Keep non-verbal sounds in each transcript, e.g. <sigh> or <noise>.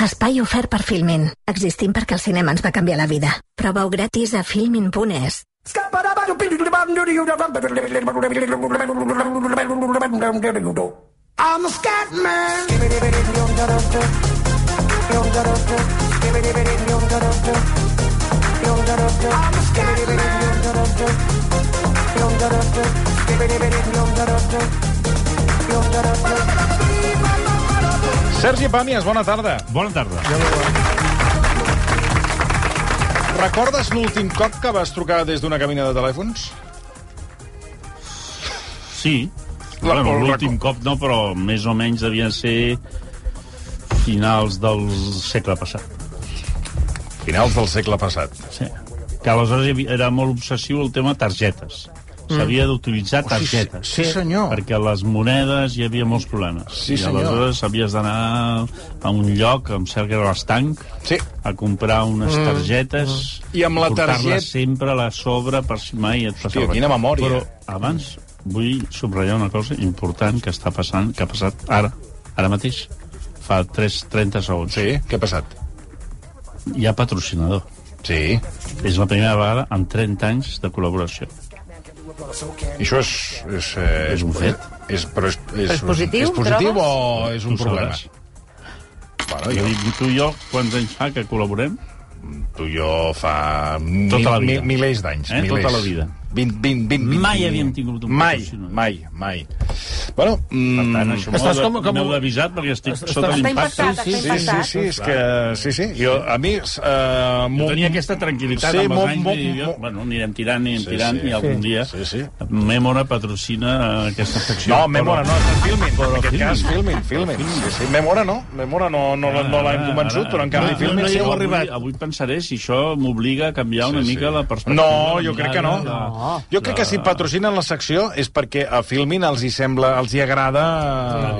Espai ofert per Filmin. Existim perquè el cinema ens va canviar la vida. Proveu gratis a filmin.es. I'm a scat man. I'm a scat Sergi Pàmies, bona tarda. Bona tarda. Recordes l'últim cop que vas trucar des d'una cabina de telèfons? Sí. Bueno, l'últim cop no, però més o menys devien ser finals del segle passat. Finals del segle passat. Sí. Que aleshores era molt obsessiu el tema targetes. S'havia d'utilitzar targetes. Sí, senyor. Perquè les monedes hi havia molts problemes. Sí, I senyor. aleshores havies d'anar a un lloc, em sembla que era l'estanc, Sí. a comprar unes targetes I amb la targeta- sempre a la sobre per si mai et passa Hòstia, quina memòria. Però abans vull subratllar una cosa important que està passant, que ha passat ara, ara mateix, fa 3, 30 segons. Sí, què ha passat? Hi ha patrocinador. Sí. És la primera vegada en 30 anys de col·laboració. I això és... És, eh, És un fet. És, però és, és, És positiu, És positiu o és un Tu problema? sabràs. Bueno, Jo dic, tu i jo, quants anys fa que col·laborem? tu i jo fa Tota la vida. mi, milers d'anys. Eh? milers. Tota la vida. 20, 20, 20, 20, Mai havíem tingut un Mai, patrocinador. mai, mai. Bueno, mm, Per tant, això Estàs com- com- m'heu d'avisat perquè estic Estàs- sota l'impacte. impactat, Sí, sí, sí, sí, és que... Sí, sí, jo, a mi... Uh, Jo tenia aquesta tranquil·litat Sí, amb els anys molt, de dir, molt. bueno, anirem tirant, anirem Sí, tirant, sí. i algun dia Sí, sí. Memora patrocina aquesta secció. No, Memora no, és Filmin. Però en aquest cas, Filmin, Filmin. Sí, sí. Memora no, Memora no, no, no, no l'hem convençut, però en canvi Filmin no, sí. no, heu avui, arribat. avui pensaré si això m'obliga a canviar una Sí, mica sí. la perspectiva. No, jo crec que no. Jo crec que si patrocinen la secció és perquè a Filmin els hi sembla, els hi agrada...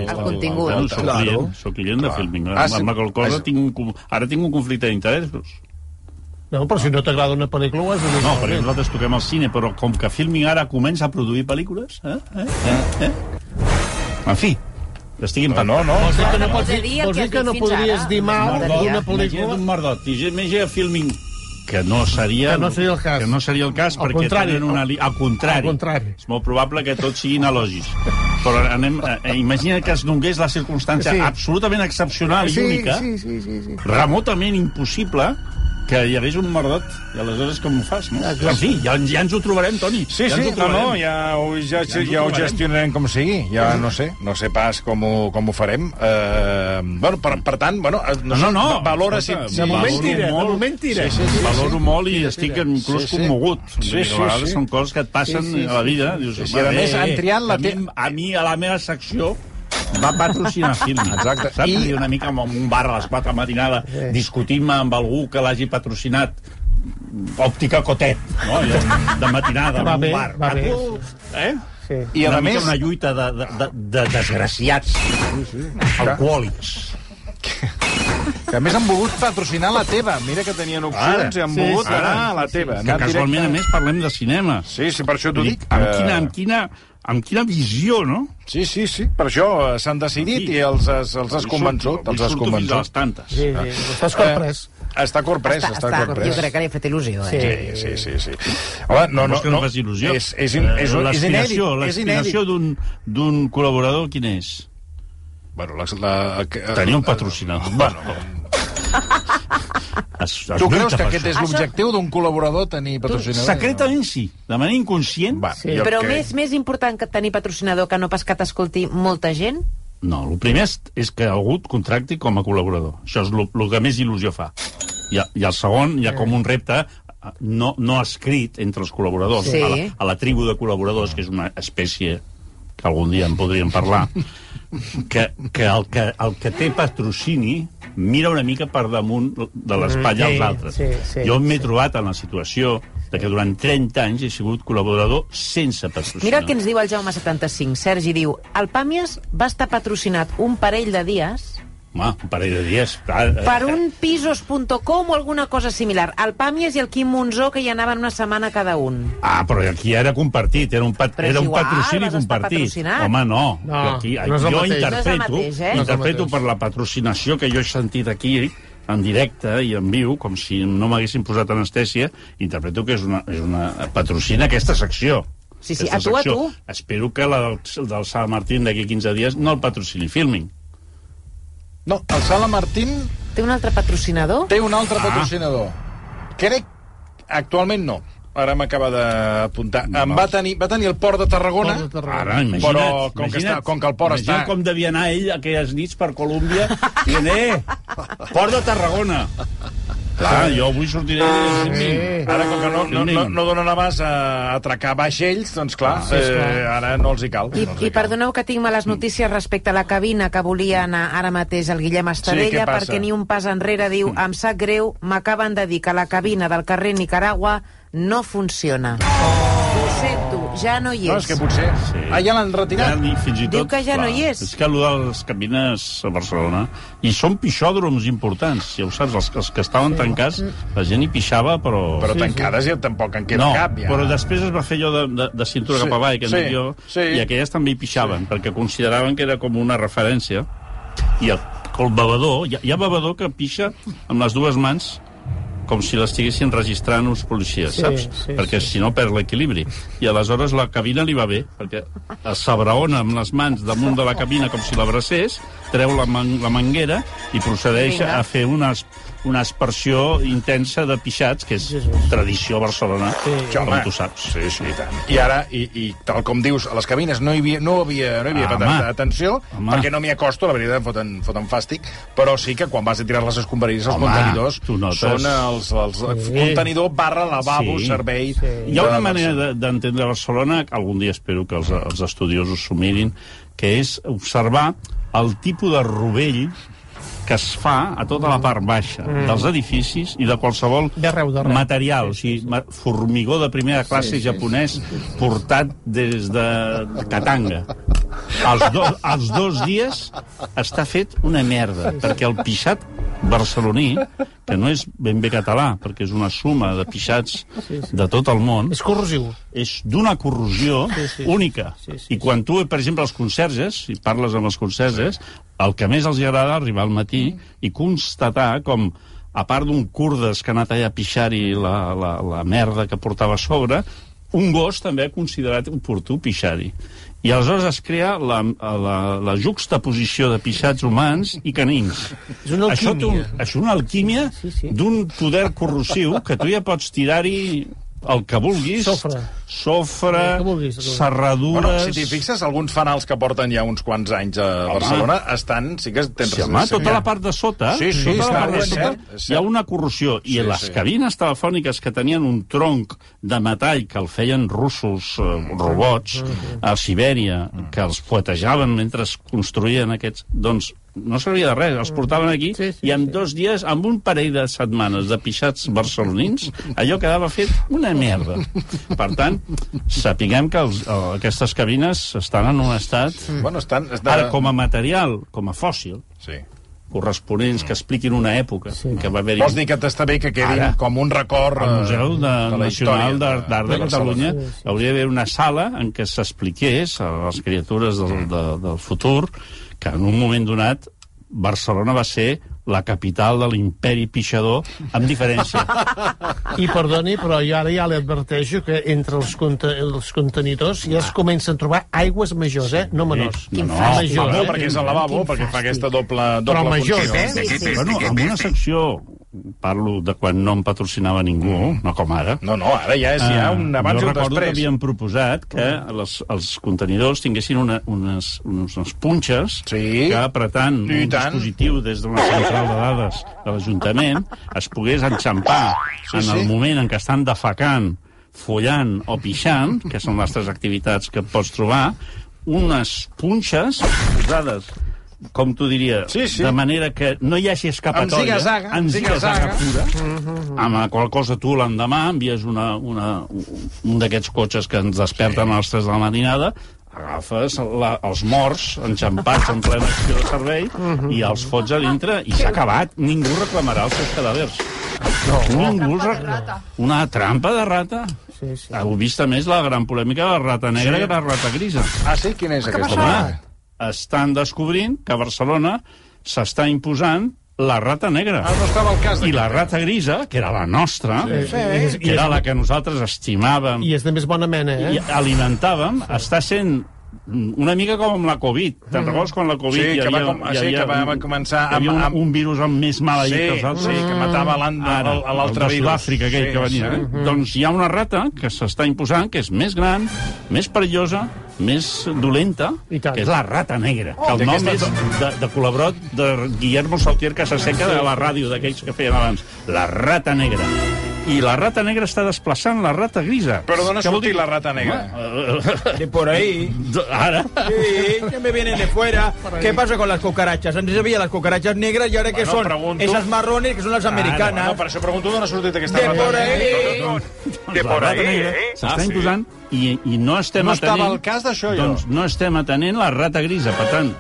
El contingut. Bueno, soc, Claro. client, soc client de Clar. Filming. Ah, sí. Amb qual cosa Ah, tinc un, ara tinc un conflicte d'interessos. No, però si no t'agrada una pel·lícula ho has de dir. No, perquè nosaltres toquem al cine, però com que Filming ara comença a produir pel·lícules... Eh? Eh? Eh? Eh? En fi, estic No, impactat. no, no. Vols dir que no, Vols pots, dir vols que dir que no podries dir mal d'una Imagina't pel·lícula? un merdot. I imagina Filming que no seria, Que no seria el cas. Que no seria el cas Al perquè contrari, tenen una li... Al contrari. al contrari. És molt probable que tots siguin elogis. Però anem, eh, imagina que es donés la circumstància Sí. absolutament excepcional i única, sí, sí, sí, sí. remotament impossible, que hi hagués un merdot. I aleshores com ho fas, no? En fi, ja, ja ens ho trobarem, Toni. Sí, ja sí, ho no, ja, ho, ja, Ja ho ja ho trobarem. gestionarem com sigui. Ja no sé, no sé pas com ho, com ho farem. Uh, bueno, per, per tant, bueno, eh, no, No, no, valora si... Si De moment tira, de molt. moment tira. Sí, sí, sí. Valoro molt i estic inclús Sí, sí. commogut. Sí, sí, a vegades sí. són coses que et passen Sí, sí, a la vida. Dius, Sí, sí, a "Va, més, han triat la a mi, a la meva secció, va patrocinar film. <laughs> Exacte. Saps? I- I... una mica en un bar a les 4 de la matinada, discutint-me amb algú que l'hagi patrocinat òptica Cotet, no? Allò, de matinada, Va en un bar. va bé. Eh? Sí. I a una més... mica una lluita de, de, de, de desgraciats alcohòlics. Que a més han volgut patrocinar la teva. Mira que tenien opcions Ara, i han sí, volgut sí, anar sí, a la teva. Que casualment, a directe- més, parlem de cinema. Sí, sí, per això t'ho dic. amb, Eh, quina, amb, quina, amb quina visió, no? Sí, sí, sí. Per això eh, s'han decidit Sí. i els has, els has convençut. Els has fins convençut. tantes. Sí, sí. Estàs corprès. Està corprès, està, està, jo corprès. crec que li ha fet il·lusió, eh? Sí, sí, sí, sí. Home, no, no, no, il·lusió? És, és, in, és, és, És inèdit. l'aspiració d'un d'un col·laborador, quin és? Bueno, la, la, que- Tenir un patrocinador. Bueno, <laughs> Es, es tu creus que aquest això. és l'objectiu d'un col·laborador, tenir patrocinador? Secretament sí, de manera inconscient. Va, Sí. Però crec- més, més important que tenir patrocinador que no pas que t'escolti molta gent? No, el primer és, és que algú et contracti com a col·laborador. Això és el que més il·lusió fa. I, I el segon, hi ha com un repte no, no escrit entre els col·laboradors, Sí. a, la, a la tribu de col·laboradors, que és una espècie que algun dia en podríem parlar, que, que, el, que el que té patrocini mira una mica per damunt de l'espatlla Sí, als altres. sí, sí, jo m'he trobat en la situació de que durant 30 anys he sigut col·laborador sense patrocinador. Mira el que ens diu el Jaume75. Sergi diu, el Pàmies va estar patrocinat un parell de dies Home, un parell de dies. Eh, Per un pisos.com o alguna cosa similar. El Pàmies i el Quim Monzó, que hi anaven una setmana cada un. Ah, però aquí era compartit, era un, pat Però és era un igual, patrocini compartit. Home, no. No, aquí, no és el jo mateix. interpreto, No és el mateix, eh? No interpreto mateix. per la patrocinació que jo he sentit aquí en directe i en viu, com si no m'haguessin posat anestèsia, interpreto que és una, és una patrocina aquesta secció. Sí, sí, a tu, a tu. Espero que la del, del Sant Martín d'aquí 15 dies no el patrocini Filming. No, el Sala Martín Té un altre patrocinador? té un altre patrocinador. Crec... Actualment no. Ara m'acaba d'apuntar. Em va tenir, va tenir el Port de Tarragona, Port de Tarragona. Ara, imagina't. Però com que imagina't, està- com que el port imagina't està- com devia anar ell aquelles nits per Colòmbia dient, eh, Port de Tarragona. Clar, jo avui sortiré de Sí. Ara, com que no, no, no, no donen abast a atracar vaixells, doncs clar, Sí, esclar. eh, ara no els hi cal. I, no els I hi cal. perdoneu que tinc males notícies respecte a la cabina que volia anar ara mateix el Guillem Estadella, passa? perquè ni un pas enrere diu em sap greu, m'acaben de dir que la cabina del carrer Nicaragua no funciona. Ho sento, ja no hi No, és. és que potser... Sí. Ah, ja l'han Ja, retirat? ni, fins i tot, Diu que ja no hi és. És que allò de les cabines a Barcelona... I són pixòdroms importants, ja ho saps, els, els que estaven tancats, la gent hi pixava, però... Però tancades ja tampoc en queda no, cap, ja. però després es va fer allò de, de, de cintura Sí, cap avall, que en sí, jo, sí. i aquelles també hi pixaven, perquè consideraven que era com una referència. I el, el bevedor, hi ha, hi ha bevedor que pixa amb les dues mans com si l'estiguessin registrant uns policies, Sí, saps? sí, perquè si no perd l'equilibri. I aleshores la cabina li va bé, perquè es s'abraona amb les mans damunt de la cabina com si l'abracés, treu la, man la manguera i procedeix Vinga. a fer una, es- una aspersió intensa de pixats, que és Jesús. tradició a Barcelona, Sí. com home. tu saps. Sí, sí, i tant. I ara, i, i tal com dius, a les cabines no hi havia, no havia, no hi havia Home. tanta atenció, Home. perquè no m'hi acosto, la veritat, em foten, foten fàstic, però sí que quan vas a tirar les escombraries, els Home, contenidors notes. són els, els Sí. contenidor barra lavabo, Sí. servei... Sí. Hi ha una manera de- d'entendre Barcelona, que algun dia espero que els, els estudiosos s'ho mirin, que és observar el tipus de rovell que es fa a tota la part baixa mm. dels edificis i de qualsevol D'arreu, d'arreu. material, o sigui, ma- formigó de primera classe sí, japonès portat des de, de Katanga. Els, do, els dos dies està fet una merda, perquè el pixat barceloní, que no és ben bé català, perquè és una suma de pixats de tot el món, És corrosiu. és d'una corrosió Sí, sí. única. Sí, sí, I quan tu, per exemple, els conserges, si parles amb els conserges, el que més els agrada arribar al matí i constatar com a part d'un curdes que ha anat allà a pixar-hi la, la, la merda que portava a sobre, un gos també ha considerat oportú pixar-hi. I aleshores es crea la, la, la juxtaposició de pixats humans i canins. És una Això, té un, alquímia. això és una alquímia Sí, sí. d'un poder corrosiu que tu ja pots tirar-hi el que vulguis. Sofre. Sofre, El que vulguis, el que vulguis. serradures... Bueno, si t'hi fixes, alguns fanals que porten ja uns quants anys a Barcelona estan... Sí que tens Sí, home, tota la part de sota, Sí, sí, tota està la part de sota cert, és hi ha una corrosió. I Sí, les sí. cabines telefòniques que tenien un tronc de metall que el feien russos, eh, robots, a Sibèria, que els fuetejaven mentre es construïen aquests... Doncs no servia de res, els portaven aquí Sí, sí, i en sí. dos dies, amb un parell de setmanes de pixats barcelonins, allò quedava fet una merda. Per tant, sapiguem que els, eh, aquestes cabines estan en un estat, Bueno, estan... estan... ara, com a material, com a fòssil, Sí. corresponents que expliquin una època sí. que va haver-hi Vols dir que t'està bé que quedin Ara. com un record... al eh, Museu de, la història Nacional d'Art d'Art de, Barcelona. Catalunya hauria d'haver una sala en què s'expliqués a les criatures del, de, del futur que en un moment donat Barcelona va ser la capital de l'imperi pixador, amb diferència. I perdoni, però jo ara ja li adverteixo que entre els, conte els contenidors ja es comencen a trobar aigües majors, eh? No menors. Sí. No, no, Majors, No, eh? perquè és el lavabo, perquè fa aquesta doble, Però doble majors, funció. eh? Sí, sí. Bueno, amb una secció, parlo de quan no em patrocinava ningú, no com ara, No, no, ara ja és ja un abans jo i un recordo que després. havíem proposat que les, els contenidors tinguessin una, unes, unes, unes punxes Sí. que apretant un tant. dispositiu des d'una central de dades de l'Ajuntament es pogués enxampar Sí, en el sí. moment en què estan defecant, follant o pixant, que són les tres activitats que pots trobar, unes punxes posades com tu diria, Sí, sí. de manera que no hi hagi escapatòria, en ziga-zaga pura, amb la qual cosa tu l'endemà envies una, una, un d'aquests cotxes que ens desperten a les 3 de la matinada, agafes la, els morts enxampats en plena acció de servei i els fots a dintre i s'ha acabat. Ningú reclamarà els seus cadàvers. No. Ningú els reclamarà. Una trampa de rata. Sí, sí. Heu vist, a més, la gran polèmica de la rata negra Sí. i la rata grisa. Ah, sí? Quina és aquesta? Home, estan descobrint que Barcelona s'està imposant la rata negra. Ah, no estava al cas I la d'aquesta. rata grisa, que era la nostra, Sí, sí. Que era la que nosaltres estimàvem I és de més bona mena, eh? i alimentàvem, està sent una mica com amb la Covid. Te'n recordes quan la Covid Sí, hi que va havia, com- hi sí, havia que va- va un- començar havia amb- un, amb- un virus amb més maleït Sí, que els altres? sí, que matava l'altre virus. Sud-àfrica aquell Sí, que venia. sí. Eh? Doncs hi ha una rata que s'està imposant, que és més gran, més perillosa, més dolenta, que és la rata negra. que el nom és de, de col·laborat de Guillermo Saltier Casaseca de la ràdio d'aquells que feien abans. La rata negra. I la rata negra està desplaçant la rata grisa. Però d'on ha Què sortit dir? la rata negra? De por ahí. Ara... Sí, que me vienen de fuera. ¿Qué pasa con las cucarachas? Antes había las cucarachas negras y ahora que Bueno, son pregunto. esas marrones que son las americanas. No, per això pregunto d'on ha sortit aquesta de rata por negra. ahí. De por ahí, eh? S'està Ah, sí. imposant i, i no estem No estava atenent... al cas d'això, jo. Doncs no estem atenent la rata grisa. Per tant,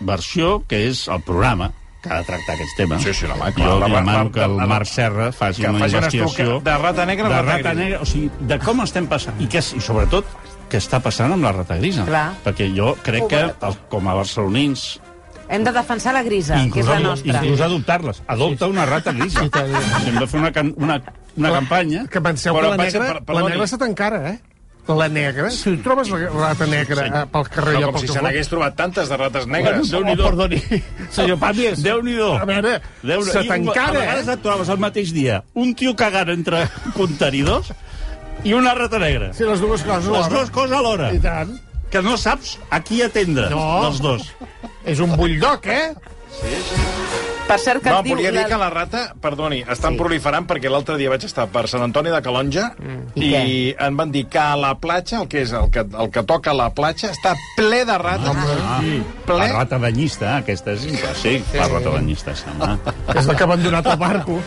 versió que és el programa que ha de tractar aquests temes. Sí, sí, home, clar, Jo la- li la- demano que el la- Marc Serra faci que una faci un investigació... estuc de rata negra de rata negra. O sigui, de com estem passant. I, que, I sobretot, què està passant amb la rata grisa. Clar. Perquè jo crec que, el, com a barcelonins, Hem de defensar la grisa, que és la nostra. inclús adoptar-les. Adopta una rata grisa. Hem de fer una, can, una, una campanya... Que penseu que la negra, per- la perdoni. negra està tan cara, eh? La negra, si trobes la rata negra Sí. pel carrer... No, com pel si se n'hagués trobat tantes de rates negres. Bueno, oh, perdoni, <laughs> senyor Pàmies. Déu-n'hi-do. A veure, Déu se t'encara, A vegades eh? et trobes el mateix dia un tio cagant entre contenidors i una rata negra. Sí, les dues coses Les alhora. dues coses alhora. I tant. Que no saps a qui atendre, No. dels dos. És un bulldog, eh? Per cert, que No, et diu... volia dir la- que la rata, perdoni, estan Sí. proliferant perquè l'altre dia vaig estar per Sant Antoni de Calonja I i, què? em van dir que a la platja, el que és el que, el que toca a la platja, està ple de rates. Ah, Ple? la rata banyista, aquesta és sí, la rata banyista, home. <laughs> És la que ha abandonat el barco.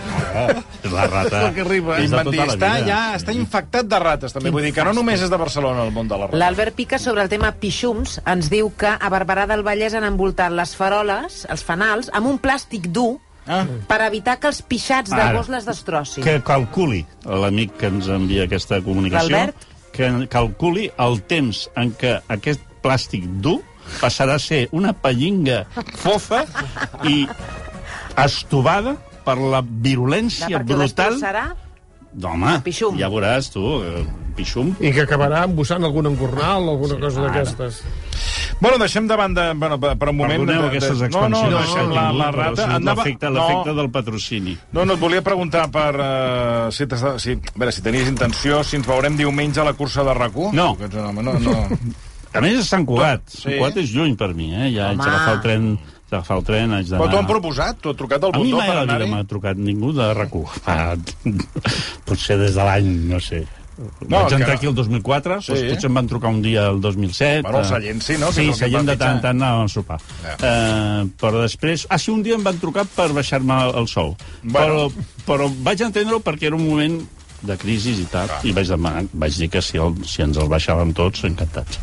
La rata... És la que arriba. I em van dir, tota la està, ja, està infectat de rates, també. Vull dir que no només és de Barcelona el món de la rata. L'Albert Pica, sobre el tema pixums, ens diu que a Barberà del Vallès han envoltat les faroles, els fanals, amb un plàstic dur Ah. per evitar que els pixats de Ara. gos les destrossin. Que calculi, l'amic que ens envia aquesta comunicació, L'Albert? que calculi el temps en què aquest plàstic dur passarà a ser una pallinga fofa i estovada per la virulència perquè ho brutal... destrossarà? Home, Pixum. ja veuràs tu, eh, pixum. I que acabarà embussant algun engornal o alguna cosa d'aquestes. Bueno, deixem de banda, bueno, per per un moment... Perdoneu de, aquestes no, expansions. no, deixem la, la ha rata. Andava- L'efecte no, l'efecte del patrocini. No, no, et volia preguntar per... Uh, si, si, a veure, si tenies intenció, si ens veurem diumenge a la cursa de RAC1. No. Home, no, no. <laughs> A més, és Sant Cugat. Sí. Sant Cugat és lluny per mi, eh? Ja haig d'agafar el tren, d'agafar el tren, haig d'anar... Però t'ho han proposat? T'ho ha trucat el A mi botó mai per a la vida anar-hi? m'ha trucat ningú de RAC1. <laughs> Fa... <laughs> Potser des de l'any, no sé... No, Vaig entrar no. aquí el 2004, Sí. doncs potser em van trucar un dia el 2007. Bueno, el eh, Sallent sí, no? Que Sí, et Sallent de tant en tant anàvem a sopar. Ja. Eh, però després... Ah, sí, un dia em van trucar per baixar-me el sou. Bueno. Però, però vaig entendre-ho perquè era un moment de crisi i tal, i vaig, demanar, vaig dir que si, el, si ens el baixàvem tots, encantats.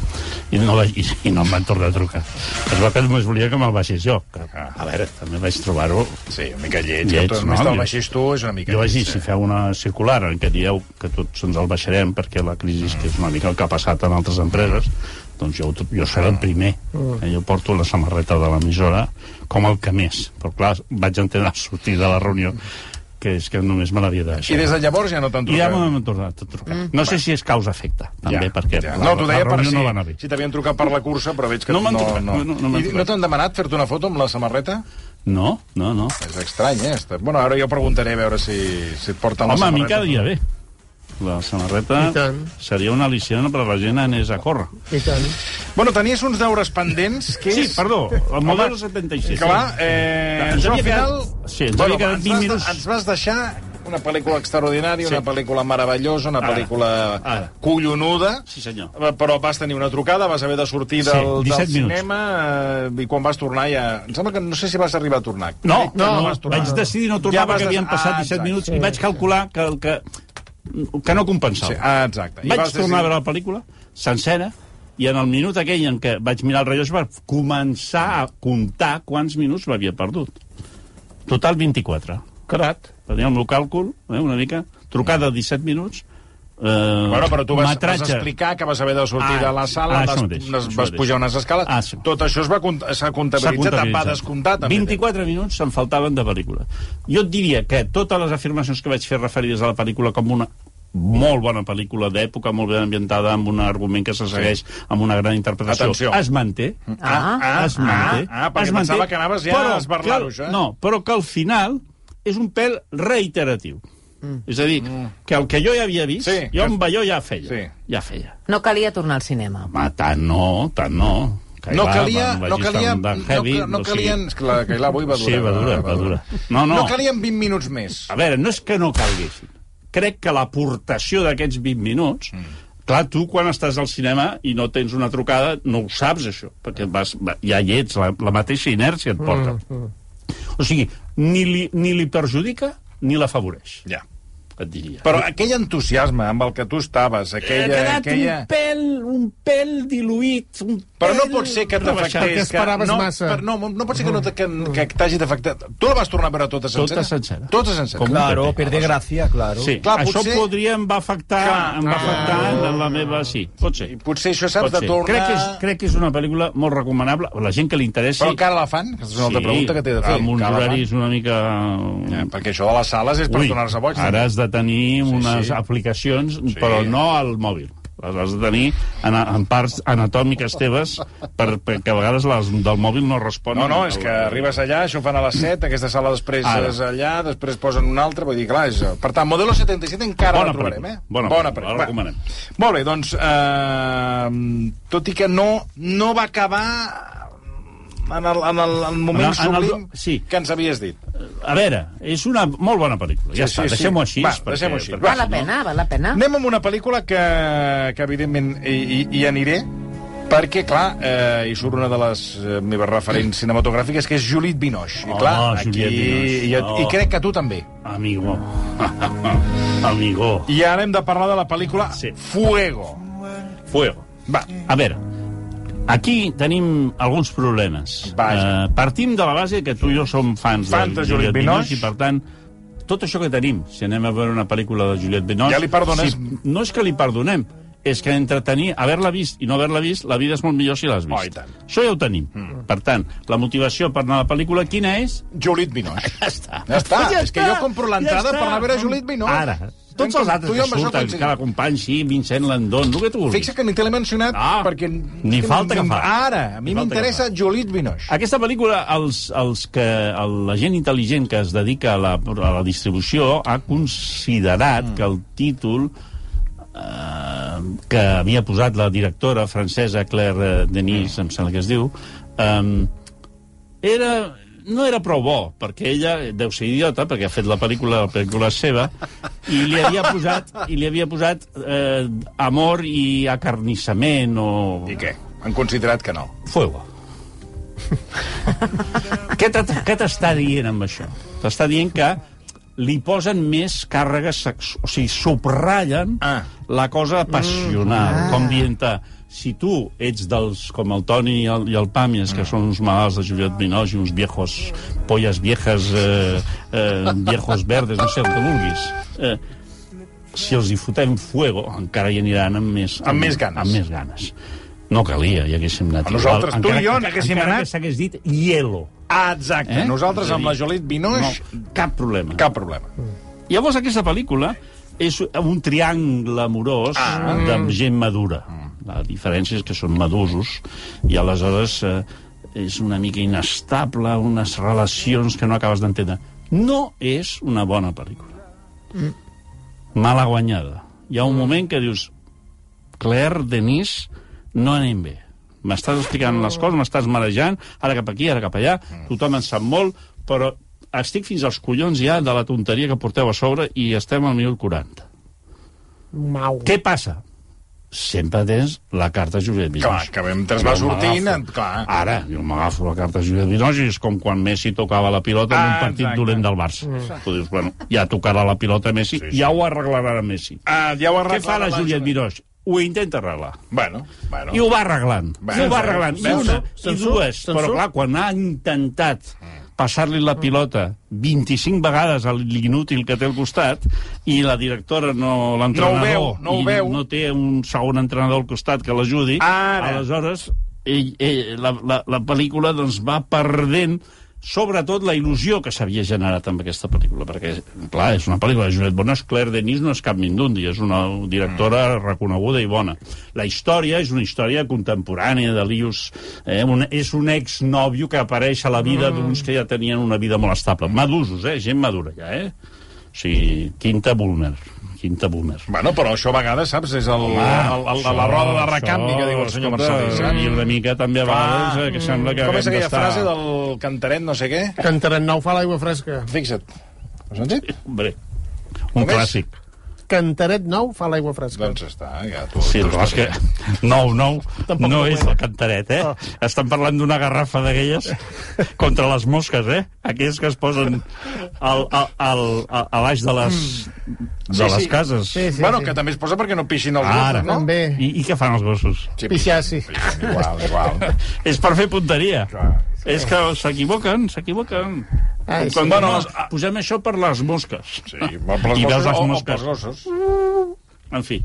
I no, vaig, i, i no em van tornar a trucar. Es va que només volia que me'l baixés jo. Que, a veure, també vaig trobar-ho Sí, una mica lleig. Lleig, no? no? Te'l baixis tu, és una mica jo vaig dir, si feu una circular en què dieu que tots ens el baixarem perquè la crisi, que és una mica el que ha passat en altres empreses, doncs jo, jo seré el primer. Eh, jo porto la samarreta de l'emissora com el que més. Però clar, vaig entendre al sortir de la reunió que és que només me l'havia de I deixar. des de llavors ja no t'han I ja trucat? m'han tornat a trucar. No sé si és causa-efecte, també, perquè ja. la, No, t'ho la deia per reunió si, no va anar bé. si t'havien trucat per la cursa, però veig que No m'han no, trucat, no. no, no m'han I trucat. no t'han demanat fer-te una foto amb la samarreta? No, no, no. És estrany, eh? Bueno, ara jo preguntaré a veure si, si et porten Home, la a mi samarreta. quedaria bé. La samarreta seria una al·licient per la gent anés a córrer. I tant. Bueno, tenies uns deures pendents, que Sí, és... perdó, el model Home, 76. Clar, eh, Ens això al final... quedat- sí, ens havia quedat ens 20 vas, minuts. Ens vas deixar una pel·lícula extraordinària, Sí. una pel·lícula meravellosa, una Ara, pel·lícula ara. collonuda, Sí, senyor. Eh, però vas tenir una trucada, vas haver de sortir Sí, del, del 17 minuts. cinema eh, i quan vas tornar ja... Em sembla que no sé si vas arribar a tornar. No, Crec que no, vas tornar. vaig decidir no tornar Ja perquè havien passat Ah, 17 exacte. minuts i vaig calcular que, el que, que no compensava. Sí, ah, exacte. I Vaig vas tornar a veure la pel·lícula sencera I en el minut aquell en què vaig mirar el rellotge per començar a comptar quants minuts m'havia perdut. Total 24. Carat. Tenia el meu càlcul, eh, una mica, trucada de 17 minuts, eh, Bueno, però tu vas, vas explicar que vas haver de sortir Ah, de la sala, ah, vas, mateix, vas, pujar unes escales, Ah, sí. tot això es va s'ha comptabilitzat, va descomptat. també. 24 minuts se'n faltaven de pel·lícula. Jo et diria que totes les afirmacions que vaig fer referides a la pel·lícula com una molt bona pel·lícula d'època, molt ben ambientada, amb un argument que se segueix, amb una gran interpretació. Atenció. Es manté. Ah, ah, es manté. ah, ah, perquè es manté, pensava que anaves ja a esberlar-ho, que- això, eh? No, però que al final és un pèl reiteratiu. Mm. És a dir, mm. que el que jo ja havia vist, Sí, jo amb allò ja feia. Sí. Ja feia. No calia tornar al cinema. Home, tant no, tant no. No calia, no calia, no, heavy, no o sigui- calien... És que la Cailà avui va durar. Sí, va durar, va durar. No, no. No calien 20 minuts més. A veure, no és que no calguessin. Crec que l'aportació d'aquests 20 minuts... Mm. Clar, tu quan estàs al cinema i no tens una trucada, no ho saps, això, perquè vas, va, ja hi ets, la, la mateixa inèrcia et porta. Mm, mm. O sigui, ni li, ni li perjudica ni l'afavoreix, Ja. Et diria. Però aquell entusiasme amb el que tu estaves, ha aquella... quedat aquella... un pèl, un pèl diluït, un Però no pèl pot ser que t'afectés... Esperaves no, massa. Per, no, no pot ser que, no, te- que, que t'hagi d'afectar. Tu la vas tornar a veure tota sencera? Tota sencera. Tota sencera. Com- Claro, Pepe. pierde gracia, claro. Sí, Clar, Clar, això potser- podria em va afectar, Clar, em va ah. afectar en la meva... Sí, pot ser. I potser això saps Pot de tornar... Crec que, és, crec que és una pel·lícula molt recomanable. La gent que li interessi... Però encara la fan? Aquesta és una altra pregunta que t'he de fer. amb uns Encara la fan? horaris una mica... Ja, perquè això de les sales és per Ui, tornar-se boig. ara has de tenir unes sí. aplicacions, però no al mòbil. Les has de tenir en, en parts anatòmiques teves per, perquè a vegades les del mòbil no responen. No, no, és que arribes allà, això ho fan a les 7, aquesta sala després Ara. és allà, després posen una altra, vull dir, clar, és... Per tant, Modelo 77 encara Bona la trobarem, pel·lícula. eh? Bona Bona pel·lícula. la recomanem. Molt bé, doncs, eh, tot i que no, no va acabar en el, en el, en el moment En el- en el- sublim sí. que ens havies dit. A veure, és una molt bona pel·lícula. Ja Sí, està, sí, sí. deixem-ho així. Va, perquè- deixem-ho així. perquè Val la no- pena, val la pena. Anem amb una pel·lícula que, que evidentment, hi, hi, hi aniré, perquè, clar, eh, hi surt una de les eh, meves referents cinematogràfiques, que és Juliette Binoche. I, Oh, clar, aquí, Juliette Binoche. i, Oh. i crec que tu també. Amigo. <laughs> Amigo. I ara hem de parlar de la pel·lícula Sí. Fuego. Fuego. Va, A veure, aquí tenim alguns problemes. Vaja. Eh, partim de la base que tu i jo som fans, Fans de Juliette Binoche. i per tant, tot això que tenim, si anem a veure una pel·lícula de Juliette Binoche... Ja li perdones? Si, no és que li perdonem, és que entretenir, haver-la vist i no haver-la vist, la vida és molt millor si l'has vist. Oh, i tant. Això ja ho tenim. Mm. Per tant, la motivació per anar a la pel·lícula, quina és? Juliette Binoche. <laughs> Ja està. Ja està. Pues és que jo compro l'entrada per anar a veure Juliette Binoche. Ara. Tots els altres que surten, cada company, sí, Vincent Landon, el que tu vulguis. Fixa que ni te l'he mencionat Ah, perquè... ni falta que fa. Ara, a mi m'interessa Juliette Binoche. Aquesta pel·lícula, els, els que, el, la gent intel·ligent que es dedica a la, a la distribució ha considerat mm. que el títol eh, que havia posat la directora francesa Claire Denis, mm. em sembla que es diu, eh, era, no era prou bo, perquè ella deu ser idiota, perquè ha fet la pel·lícula, la pel·lícula seva, i li havia posat, i li havia posat eh, amor i acarnissament o... I què? Han considerat que no. Fuego. què t'està dient amb això? T'està dient que li posen més càrregues sexuals, o sigui, subratllen Ah. la cosa passional, com dient si tu ets dels, com el Toni i el, i el Pàmies, que són uns malalts de Juliette Binoche, uns viejos, polles viejas, eh, eh, viejos verdes, no sé el que vulguis, eh, si els hi fotem fuego, encara hi aniran amb més... Amb més ganes. Amb més ganes. No calia, hi haguéssim anat. A nosaltres, igual, tu i encara jo que- n'haguéssim encara anat. que s'hagués dit hielo. Ah, exacte. Eh? Nosaltres amb la Juliette Binoche, No, cap problema. cap problema. Llavors, aquesta pel·lícula és un triangle amorós ah. de gent madura. La diferència és que són madusos i aleshores eh, és una mica inestable, unes relacions que no acabes d'entendre. No és una bona pel·lícula. Mala guanyada. Hi ha un moment que dius Claire, Denis, no anem bé. M'estàs explicant les coses, m'estàs marejant, ara cap aquí, ara cap allà, tothom en sap molt, però estic fins als collons ja de la tonteria que porteu a sobre i estem al minut 40. Mau. Què passa? Sempre tens la carta Juliette Binoche. Clar, que mentre va Jo sortint, clar. Ara, jo m'agafo la carta Juliette Binoche i és com quan Messi tocava la pilota en Ah, un partit exacte. dolent del Barça. Tu dius, bueno, ja tocarà la pilota Messi, ja ho arreglarà Messi. Ah, ja ho Què fa la Juliette Binoche? ho intenta arreglar. Bueno, bueno. I ho va arreglant. Bueno, I ho va arreglant. I veus? una, i dues. Però, clar, quan ha intentat passar-li la pilota 25 vegades a l'inútil que té al costat i la directora no, l'entrenador, No ho veu, no ho veu. no té un segon entrenador al costat que l'ajudi, aleshores ell, ell, la, la, la pel·lícula doncs, va perdent sobretot la il·lusió que s'havia generat amb aquesta pel·lícula, perquè, clar, és una pel·lícula de Juliette Bonas, Claire Denis no és cap Mindundi, és una directora reconeguda i bona. La història és una història contemporània de Lius, eh, un, és un exnòvio que apareix a la vida d'uns que ja tenien una vida molt estable. Madusos, eh? Gent madura ja, eh? O sigui, quinta Bulmer. Quinta Bulmer. Bueno, però això a vegades, saps, és el, el, el, el, la roda de recanvi que diu el senyor Marcelí, saps? I una mica també a vegades eh, que sembla que Com és aquella frase del cantaret no sé què? Cantaret nou fa l'aigua fresca. Fixa't. Ho has sentit? Hombre, un Com és? Cantaret nou fa l'aigua fresca. Doncs està, ja, tu... Sí, tu que és que... <laughs> Nou, nou, Tampoc no és el cantaret, eh? Estan parlant d'una garrafa d'aquelles contra les mosques, eh? Aquelles que es posen al, al, al, a, a baix de les, de Sí, les sí. cases. Sí, sí, Bueno, sí. que també es posa perquè no pixin els Ara. gossos, no? També. I, I què fan els gossos? Sí, Pixar, sí. Igual, igual. <laughs> És per fer punteria. Clar, És que s'equivoquen, s'equivoquen. Ai, Quan, sí. bueno, les, posem això per les mosques. Sí, per les I veus les o, o mosques. pels gossos. En fi,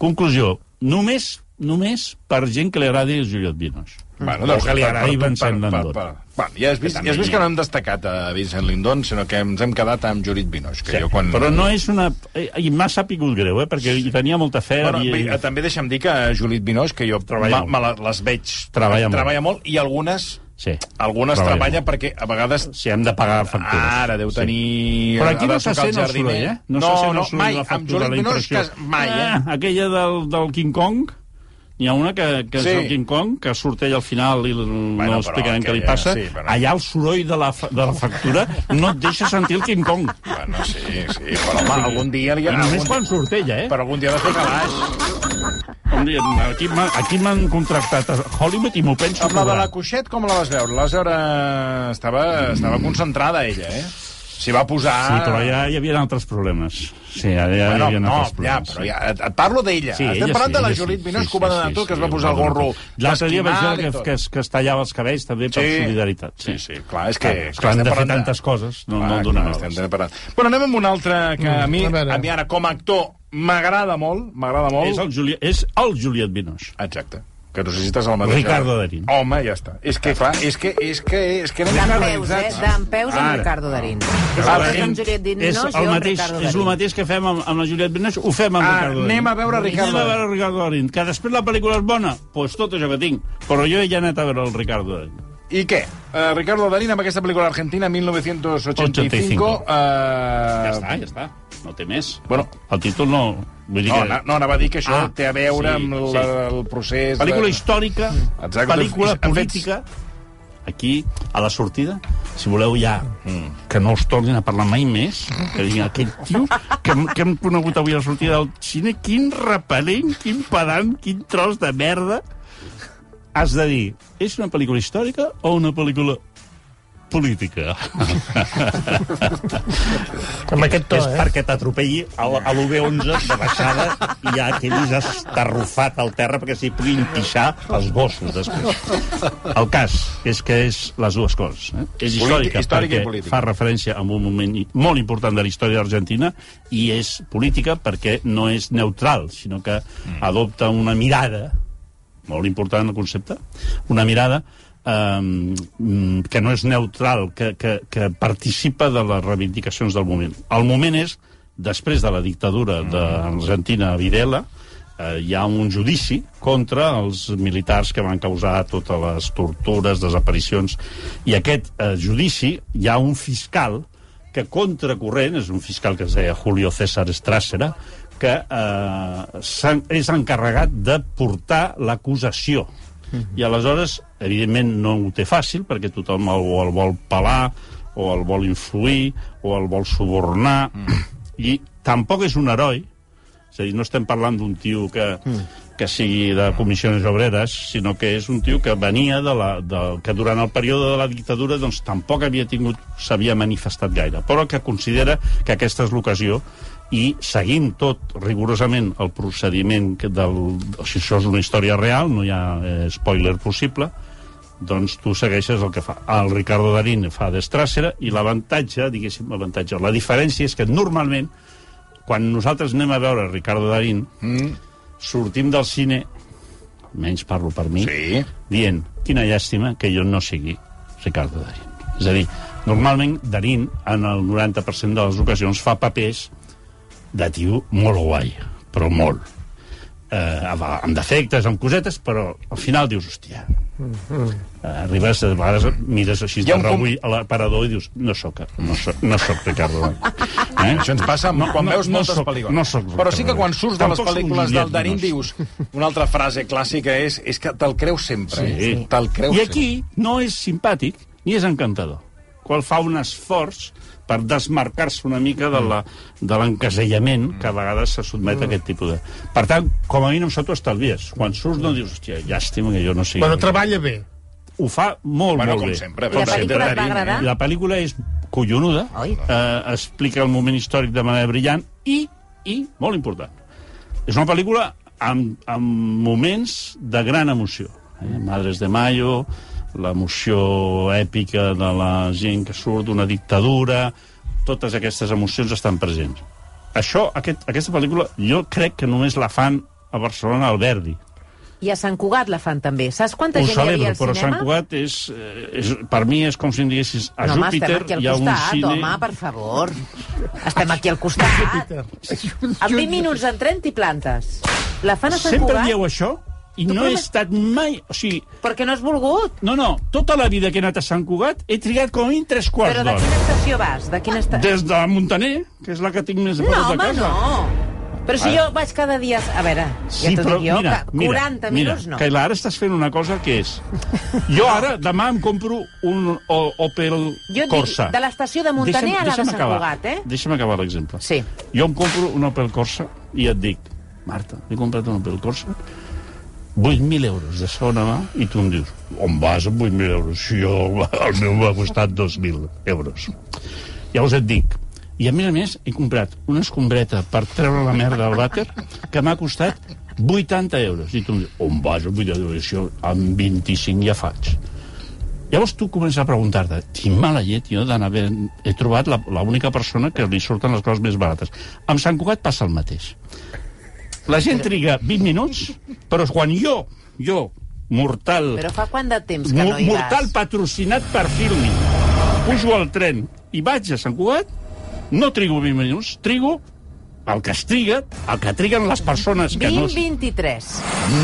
conclusió. Només, només per gent que li agradi Juliette Binoche. Bueno, o que li agradi per- Vincent per- per- Lindon. per- Bueno, ja has vist, Que ja has vist que no hem destacat a Vincent Lindon, sinó que ens hem quedat amb Judith Binoche. Que Sí, jo quan... Però no és una... eh, I m'ha sapigut greu, eh? Perquè hi tenia molta fe. Bueno, i... bé, eh, també deixa'm dir que Judith Binoche, que jo me la- les veig... Treballa molt. treballa molt. I algunes, Sí. treballa, molt. perquè a vegades... Si hem de pagar factures. Ara deu Sí. tenir... Però aquí no se sent el soroll, eh? No, se sent no, el soroll mai. de la Amb la Binoche, impressió. que, mai, eh? Ah, aquella del, del King Kong, N'hi ha una que, que Sí. és el King Kong, que surt ell al final i Bueno, no explicarem què li passa. sí, però- Allà el soroll de la, de la factura no et deixa sentir el King Kong. Bueno, sí, sí, però home, algun dia... Li, Només algun, quan surt ella, eh? però algun dia ha de fer calaix. Un dia, aquí m'ha- aquí m'han contractat a Hollywood i m'ho penso Amb la de la Cuixet, com la vas veure? La vas veure... Estava, estava concentrada, ella, eh? S'hi va posar... Sí, però ja hi havia altres problemes. Sí, ja, ja Bueno, hi havia no, altres ja, problemes. però ja, et, et parlo d'ella. Sí, Estem parlant sí, de la Judit sí. Binoche, Sí, que ho va sí, donar sí, tu, que es sí, va posar el gorro tot. L'altre dia vaig veure que, tot. que, es, que es tallava els cabells també per Sí. solidaritat. Sí, sí, clar, és que... Clar, és clar, hem de fer tantes coses, no, no Clar, en donen clar, hores. estem parlant. Bueno, anem amb un altre que a mi, a mi ara, com a actor, m'agrada molt, m'agrada molt. És el, Juli... és el Juliet Binoche. Exacte. Que no estàs a la mateixa... Ricardo Darín. Home, ja està. És que, clar, és que, és que, és que anem D'en peus, eh? generalitzats. D'en peus amb. Ricardo Darín. És Ara, el hem- amb Juliet Díaz, és, no, el mateix, Ricardo és el Darín. mateix que fem amb, amb la Juliette Binoche, ho fem amb Ah, Ricardo Darín. anem a veure Ricardo Anem a Darín. veure Ricardo Darín. Que després la pel·lícula és bona, doncs pues tot això que tinc. Però jo ja he anat a veure el Ricardo Darín. I què? Uh, Ricardo Darín amb aquesta pel·lícula argentina 1985. Uh, Ja està, ja està. No té més. Bueno. El títol no... Vull dir No, que... no, anava a dir que això Ah, té a veure sí, amb sí. la, el procés... Pel·lícula de... històrica, Exacte. pel·lícula política, aquí, a la sortida, si voleu ja que no us tornin a parlar mai més, que diguin aquell tio que, hem- que hem conegut avui a la sortida del cine, quin repel·lent, quin pedant, quin tros de merda, has de dir, és una pel·lícula històrica o una pel·lícula política? <laughs> Amb aquest to, és eh? perquè t'atropelli a, l- a l'UB11 de baixada i ja quedis estarrufat al terra perquè s'hi puguin pixar els gossos després. El cas és que és les dues coses. Eh? És històrica, històrica perquè política. fa referència a un moment molt important de la història d'Argentina i és política perquè no és neutral, sinó que adopta una mirada molt important el concepte, una mirada um, que no és neutral, que, que, que participa de les reivindicacions del moment. El moment és, després de la dictadura d'Argentina a Videla, eh, hi ha un judici contra els militars que van causar totes les tortures, desaparicions, i aquest eh, judici hi ha un fiscal que contracorrent, és un fiscal que es deia Julio César Estràcera, que eh, és encarregat de portar l'acusació. I aleshores, evidentment, no ho té fàcil, perquè tothom el, o el vol pelar, o el vol influir, o el vol subornar, i tampoc és un heroi, és a dir, no estem parlant d'un tio que, que sigui de comissions obreres, sinó que és un tio que venia de la, de, que durant el període de la dictadura doncs, tampoc havia tingut s'havia manifestat gaire, però que considera que aquesta és l'ocasió i seguint tot rigorosament el procediment que del... O sigui, això és una història real, no hi ha eh, spoiler possible, doncs tu segueixes el que fa. El Ricardo Darín fa d'Estràcera i l'avantatge, diguéssim, l'avantatge, la diferència és que normalment, quan nosaltres anem a veure Ricardo Darín, Mm, sortim del cine, menys parlo per mi, sí. dient, quina llàstima que jo no sigui Ricardo Darín. És a dir, normalment Darín, en el 90% de les ocasions, fa papers de tio molt guai, però molt. Eh, amb defectes, amb cosetes, però al final dius, hòstia, eh, arribes, a vegades mires així de rebull a l'aparador i dius, no sóc, no soc, no soc Ricardo. Eh? Això ens passa no, quan veus moltes soc- pel·lícules. No soc Però sí que quan surts de les soc pel·lícules del Darín Binoche. dius... Una altra frase clàssica és és que te'l creus sempre. Sí. Eh? Te'l creus I aquí no és simpàtic ni és encantador. Qual fa un esforç per desmarcar-se una mica de la- de l'encasellament que a vegades se sotmet a aquest tipus de... Per tant, com a mínim, això t'ho estalvies. Quan surts no dius, hòstia, llàstima que jo no sigui... Bueno, treballa bé. Ho fa molt, Bueno, molt com bé. sempre, I la com sempre, pel·lícula et va agradar? La pel·lícula és collonuda, Oi. eh, explica el moment històric de manera brillant i, i molt important, és una pel·lícula amb, amb moments de gran emoció. Eh? Madres de Mayo, l'emoció èpica de la gent que surt d'una dictadura, totes aquestes emocions estan presents. Això, aquest, aquesta pel·lícula, jo crec que només la fan a Barcelona al Verdi. I a Sant Cugat la fan també. Saps quanta Ho gent hi havia celebro, al però Sant cinema? Cugat és, eh, és, per mi és com si em diguessis a no, home, Júpiter estem aquí al hi ha un costat, cine... home, per favor. Estem aquí al costat. En 20 minuts en tren i plantes. La fan a Sant Sempre Cugat dieu això i Tu no he estat mai... O sigui, perquè no has volgut. no, no, tota la vida que he anat a Sant Cugat he trigat com a mínim tres quarts Però de d'hora. quina estació vas? De quina estació? Des de Montaner, que és la que tinc més a No, prop de home, casa. no. Però si jo vaig cada dia... A veure, ja t'ho dic jo, que 40 minuts no. que ara estàs fent una cosa que és... Jo <laughs> ara, demà em compro un O- Opel Jo et dic, Corsa. de l'estació de Montaner Deixa'm- a la de Sant acabar. Cugat, eh? Deixa'm acabar l'exemple. Sí. Jo em compro un Opel Corsa i et dic, Marta, he comprat un Opel Corsa 8.000 euros de segona mà i tu em dius, on vas amb 8.000 euros? Si jo, el meu m'ha costat 2.000 euros. Llavors et dic, i a més a més he comprat una escombreta per treure la merda del vàter que m'ha costat 80 euros. I tu em dius, on vas amb 80 euros? Això amb 25 ja faig. Llavors tu comences a preguntar-te, tinc mala llet jo d'anar veure... He trobat l'única persona que li surten les coses més barates. Amb Sant Cugat passa el mateix. La gent triga 20 minuts, però quan jo, jo, mortal, Però fa quant de temps que no hi mortal vas? patrocinat per Filmin, pujo al tren i vaig a Sant Cugat, no trigo 20 minuts, trigo el que es triga, el que triguen les persones que no... 20-23.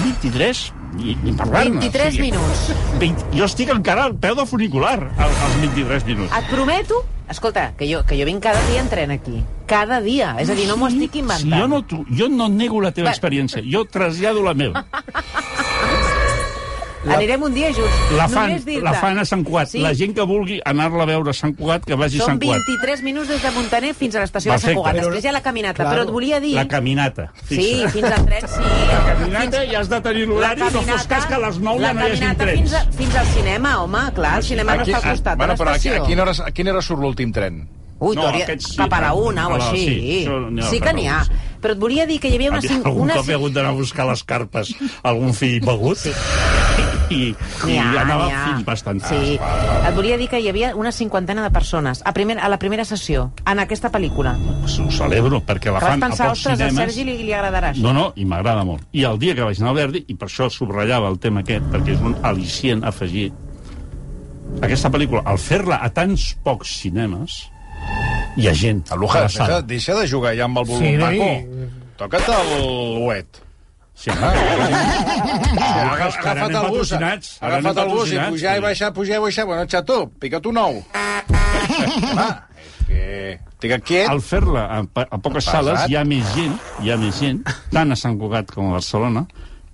23? Ni, ni parlar-ne. 23 minuts. 20, jo estic encara al peu del funicular, al- als 23 minuts. Et prometo... Escolta, que jo, que jo vinc cada dia en tren aquí. Cada dia. És a dir, no m'ho estic inventant. Si jo, no, jo no nego la teva Va. experiència, jo trasllado la meva. <laughs> Anirem un dia junts. La fan, la fan a Sant Cugat. Sí. La gent que vulgui anar-la a veure a Sant Cugat, que vagi a Són Sant Cugat. 23 minuts des de Montaner fins a l'estació de Sant. Cugat. Però- Després hi ha la caminata. Claro. Però et volia dir... La caminata. Sí, fixa. fins al tren, sí. La caminata i has de tenir l'horari, no fos cas que a les 9 ja no hi La caminata trens. fins, a, fins al cinema, home, clar, el cinema no està al costat bueno, però a, l'estació. a, quina hora, a quina hora surt l'últim tren? Ui, No, hauria, aquests sí, cap a la una o A la- així. sí, això sí que a n'hi la ha. sí. Però et volia dir que hi havia una... Algun una cop he hagut d'anar a buscar les carpes algun fill begut Sí. I, i ha, anava ha. fins bastant Sí. Et volia dir que hi havia una cinquantena de persones a, primer, a la primera sessió, en aquesta pel·lícula. Ho celebro, perquè la Que fan a pensar, pocs ostres, a cinemes. Sergi li, li agradarà això. No, no, i m'agrada molt. I el dia que vaig anar al Verdi, i per això subratllava el tema aquest, perquè és un al·licient afegit, aquesta pel·lícula, al fer-la a tants pocs cinemes, hi ha gent El Luja, a la deixa, deixa de jugar ja amb el volum Sí, i- Toca't el uet. Sí, home, que agafat anem el bus, ara agafat el bus i pujar i baixar, pujar i baixar. Bueno, xato, pica't un ou. <laughs> Home, és que... Estic quiet. al fer-la a, a poques Pesat. sales hi ha més gent, hi ha més gent, tant a Sant Cugat com a Barcelona,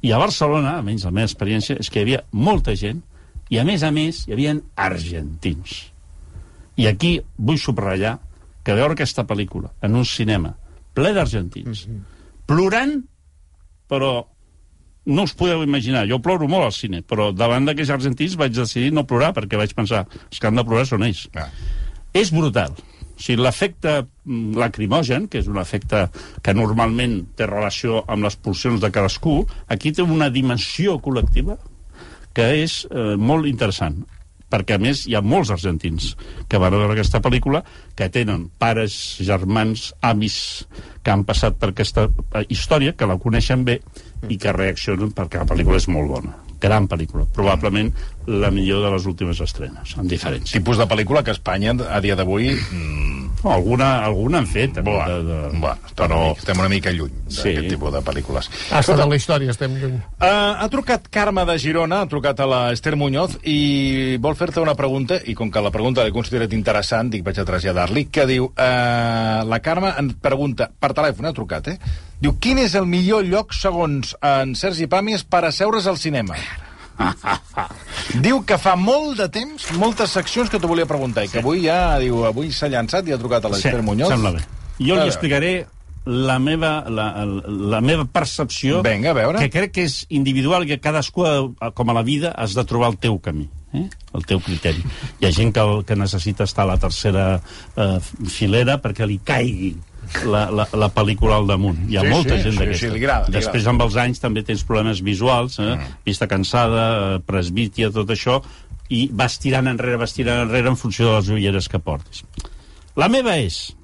i a Barcelona, almenys la meva experiència, és que hi havia molta gent, i a més a més hi havia argentins. I aquí vull subratllar que veure aquesta pel·lícula en un cinema ple d'argentins, plorant, però no us podeu imaginar. Jo ploro molt al cine, però davant d'aquells argentins vaig decidir no plorar, perquè vaig pensar, els que han de plorar són ells. Ah. És brutal. O sigui, l'efecte mm, lacrimogen, que és un efecte que normalment té relació amb les pulsions de cadascú, aquí té una dimensió col·lectiva que és eh, molt interessant perquè a més hi ha molts argentins que van veure aquesta pel·lícula que tenen pares, germans, avis que han passat per aquesta eh, història, que la coneixen bé i que reaccionen perquè la pel·lícula és molt bona. Gran pel·lícula, probablement la millor de les últimes estrenes, amb diferència. Tipus de pel·lícula que Espanya, a dia d'avui... Mm, Oh, alguna, alguna han fet. buah, de, de... buah, estem, una mica, estem una mica lluny d'aquest Sí. tipus de pel·lícules. Hasta de la història estem lluny. Uh, ha trucat Carme de Girona, ha trucat a la Esther Muñoz i vol fer-te una pregunta, i com que la pregunta l'he considerat interessant, dic, vaig a traslladar-li, que diu, uh, la Carme en pregunta, per telèfon ha trucat, eh? Diu, quin és el millor lloc, segons en Sergi Pàmies, per asseure's al cinema? <laughs> diu que fa molt de temps, moltes seccions que t'ho volia preguntar, i que avui ja, diu, avui s'ha llançat i ha trucat a l'Esther Muñoz. Sembla bé. Jo li explicaré la meva, la, la meva percepció Vinga, a veure. que crec que és individual i que cadascú, com a la vida, has de trobar el teu camí, eh? el teu criteri. Hi ha gent que, que necessita estar a la tercera eh, filera perquè li caigui la, la, la pel·lícula al damunt. Hi ha Sí, molta sí, gent sí, d'aquesta. sí, li agrada, li Després, amb els anys, també tens problemes visuals, eh? Mm. vista cansada, eh, presbítia, tot això, i vas tirant enrere, vas tirant enrere en funció de les ulleres que portis. La meva és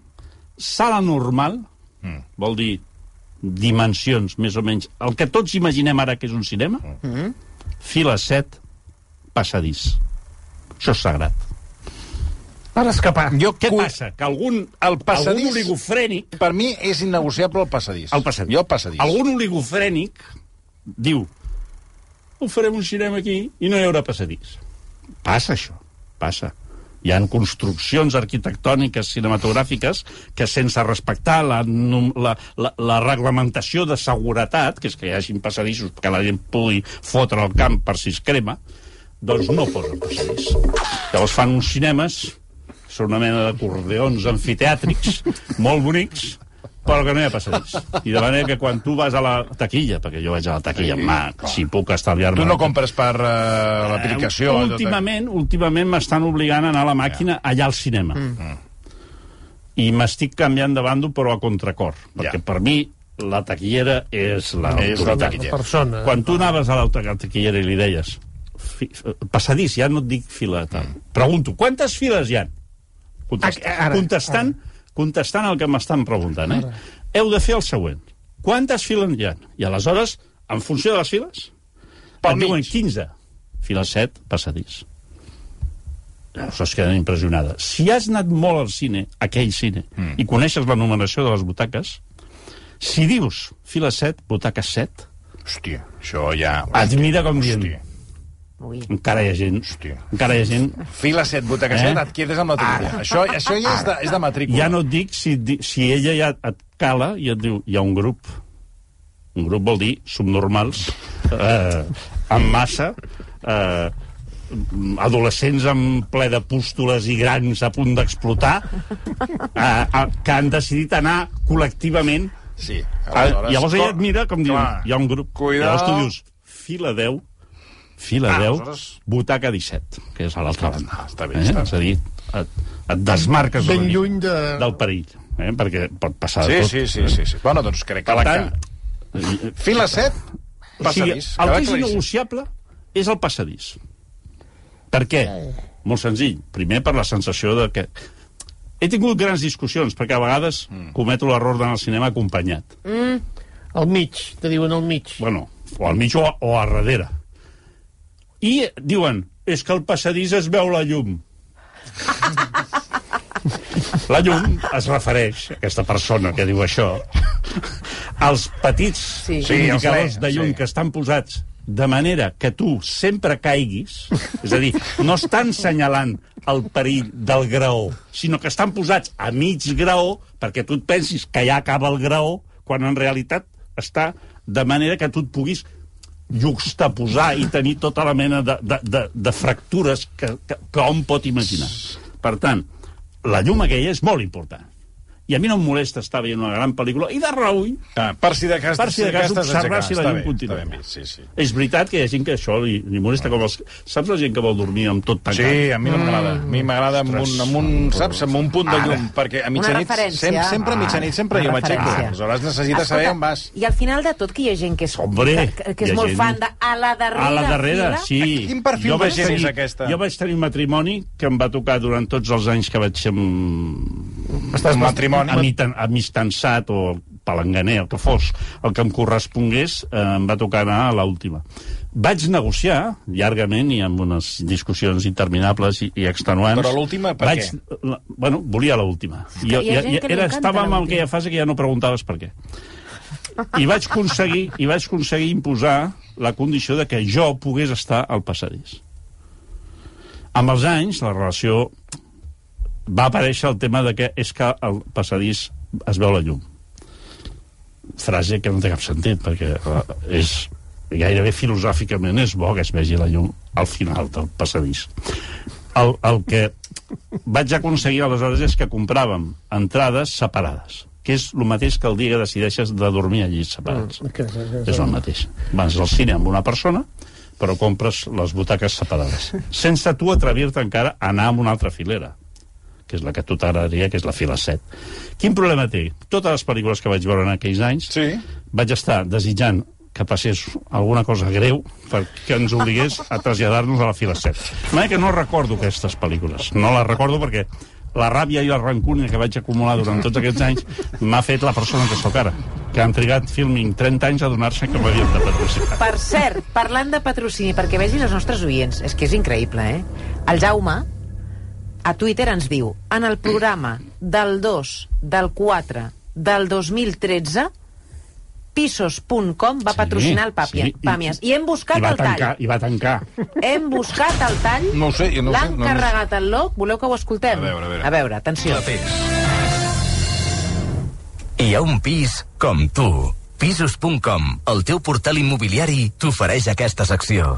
sala normal, Mm. vol dir dimensions, més o menys, el que tots imaginem ara que és un cinema, Mm. fila 7, passadís. Això és sagrat. Per escapar. Jo Què cu- passa? Que algun, El passadís- algun oligofrènic Per mi és innegociable el passadís. el passadís. Jo el passadís. Algun oligofrènic diu ho farem un cinema aquí i no hi haurà passadís. Passa això, passa. Hi han construccions arquitectòniques cinematogràfiques que sense respectar la, la, la, la reglamentació de seguretat, que és que hi hagin passadissos perquè la gent pugui fotre al camp per si es crema, doncs no posen passadís. Llavors fan uns cinemes, són una mena d'acordeons amfiteàtrics molt bonics, però que no hi ha passadís. I de manera que quan tu vas a la taquilla, perquè jo vaig a la taquilla en mà, si puc estalviar-me... Tu no compres per uh, l'aplicació. Eh, tot- últimament, últimament m'estan obligant a anar a la màquina allà al cinema. Mm. I m'estic canviant de bando, però a contracor. Perquè Ja. per mi la taquillera és la És la taquillera. Persona. Quan tu anaves a l'auta- a la taquillera i li deies fi, passadís, ja no et dic fila tal. Mm. Pregunto, quantes files hi ha? Contest, Ah, ara, contestant, contestant el que m'estan preguntant, eh? Heu de fer el següent. Quantes files hi ha? I aleshores, en funció de les files, Pel et diuen mig. 15. Fila 7, passadís. Llavors es queden impressionades. Si has anat molt al cine, aquell cine, mm. i coneixes la numeració de les butaques, si dius fila 7, butaca 7, Hòstia, això ja... et mira com dient... Hòstia. Ui. Encara hi ha gent... Hòstia. Encara hi ha gent... Fila 7, butaca Eh? 7, et quedes amb la taquilla. Això, això ja és de, és de matrícula. Ja no et dic si, si ella ja et cala i et diu hi ha un grup. Un grup vol dir subnormals, eh, en massa, eh, adolescents en ple de pústules i grans a punt d'explotar, eh, eh, que han decidit anar col·lectivament Sí. Aleshores, llavors ella et mira com diu, hi ha un grup. Cuidado. Llavors tu dius, fila 10, fila Ah, 10, aleshores- butaca 17, que és a l'altra banda. Ah, està bé, està És a dir, et, et desmarques Ben lluny de... del perill, eh? perquè pot passar Sí, de tot. sí, sí, sí, sí. Bueno, doncs crec que Per la tant, que... Fila 7, o sigui, passadís. el que és innegociable és el passadís. Per què? Molt senzill. Primer, per la sensació de que... He tingut grans discussions, perquè a vegades mm. cometo l'error d'anar al cinema acompanyat. Al mig, te diuen al mig. Bueno, o al mig o a, o a darrere. I diuen, és que al passadís es veu la llum. La llum es refereix, aquesta persona que diu això, als petits Sí. Sí, indicadors LED, de llum sí. que estan posats de manera que tu sempre caiguis, és a dir, no estan senyalant el perill del graó, sinó que estan posats a mig graó perquè tu et pensis que ja acaba el graó, quan en realitat està de manera que tu et puguis juxtaposar i tenir tota la mena de, de, de, de fractures que, que, que hom pot imaginar. Per tant, la llum aquella és molt important. I a mi no em molesta estar veient una gran pel·lícula, i de reull, Ah, per si de cas, per si de cas, observar si la llum bé, continua. vist, sí, sí. És veritat que hi ha gent que això li, li molesta, com els... Saps la gent que vol dormir amb tot tancat? Sí, a mi no m'agrada. A mi m'agrada amb, un, amb un, saps, amb un punt de llum, perquè a mitjanit, referència. sempre, sempre a mitjanit, sempre Una jo m'aixeco. Aleshores necessites saber on vas. I al final de tot que hi ha gent que és, Hombre, que, que és molt gent- fan de a la darrera A la darrera, fila, sí. Quin perfil Jo de vaig gent és tenir- aquesta? Jo vaig tenir un matrimoni que em va tocar durant tots els anys que vaig ser amb... Estàs matrimoni. Amitan- amistançat o palanganer, el que fos, el que em correspongués, eh, em va tocar anar a l'última. Vaig negociar llargament i amb unes discussions interminables i, i extenuants. Però l'última per vaig, què? La, bueno, volia l'última. gent que li era, estàvem en aquella fase que ja no preguntaves per què. I vaig aconseguir, i vaig aconseguir imposar la condició de que jo pogués estar al passadís. Amb els anys, la relació va aparèixer el tema de que és que al passadís es veu la llum. Frase que no té cap sentit, perquè eh, és gairebé filosòficament és bo que es vegi la llum al final del passadís. El, el que vaig aconseguir aleshores és que compràvem entrades separades, que és el mateix que el dia que decideixes de dormir allí separats. Que, que, que, És el mateix. Vas al cine amb una persona, però compres les butaques separades. <laughs> Sense tu atrevir-te encara a anar amb una altra filera que és la que a tu t'agradaria, que és la fila 7. Quin problema té? Totes les pel·lícules que vaig veure en aquells anys Sí. vaig estar desitjant que passés alguna cosa greu perquè ens obligués a traslladar-nos a la fila 7. De manera que no recordo aquestes pel·lícules. No les recordo perquè la ràbia i la rancúnia que vaig acumular durant tots aquests anys m'ha fet la persona que sóc ara, que han trigat filming 30 anys a donar-se que m'havien de patrocinar. Per cert, parlant de patrocini, perquè vegin els nostres oients, és que és increïble, eh? El Jaume, a Twitter ens diu, en el programa del 2, del 4, del 2013, pisos.com va patrocinar el Pàpia, sí, i- Pàmies. I hem buscat I va el tall. tancar, I va tancar. Hem buscat el tall. No ho sé, no L'han no- carregat el loc. Voleu que ho escoltem? A veure, a veure. A veure, atenció. Hi ha un pis com tu. Pisos.com, el teu portal immobiliari, t'ofereix aquesta secció.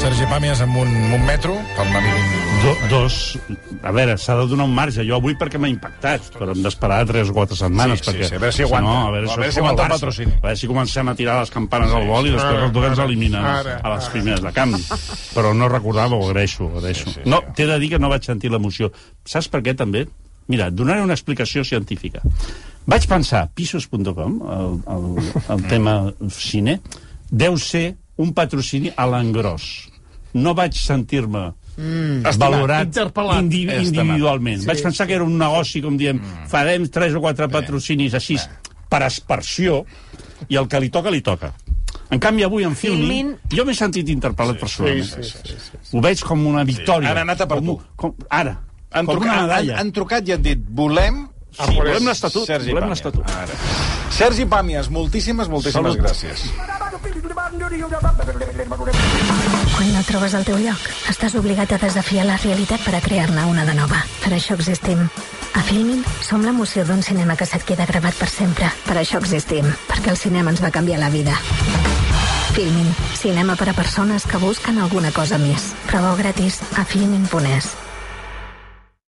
Sergi Pàmies amb un, un metro per anar vivint... Do, dos... A veure, s'ha de donar un marge. Jo avui perquè m'ha impactat, però hem d'esperar 3 o 4 setmanes. Sí, sí, perquè, sí, a veure si aguanta. No, a veure, A veure si aguanta el patrocini. A veure si comencem a tirar les campanes al vol i després dues ens ara, a les primeres de canvi. <laughs> Però no recordava, ho agraeixo, ho agraeixo. Sí, sí, No, sí. t'he de dir que no vaig sentir l'emoció. Saps per què, també? Mira, et donaré una explicació científica. Vaig pensar, pisos.com, el, el, el tema cine, deu ser un patrocini a l'engròs. No vaig sentir-me mm, valorat Interpel·lat. indi Estimat. individualment. Sí, Vaig pensar que era un negoci, com diem, farem tres o quatre patrocinis així, per aspersió, i el que li toca, li toca. En canvi, avui en Filmin, Filmin- jo m'he sentit interpel·lat personalment. sí, sí, sí, Ho veig com una victòria. Han anat a per com, tu. Com, ara, Han, com trucat, una han, medalla. han trucat i han dit, volem... Sí, volem l'estatut, Sergi volem l'estatut. Ara. Sergi Pàmies, moltíssimes, moltíssimes Salut. gràcies. Quan no trobes el teu lloc, estàs obligat a desafiar la realitat per a crear-ne una de nova. Per això existim. A Filmin som l'emoció d'un cinema que se't queda gravat per sempre. Per això existim, perquè el cinema ens va canviar la vida. Filmin, cinema per a persones que busquen alguna cosa més. Prova gratis a filmin.es.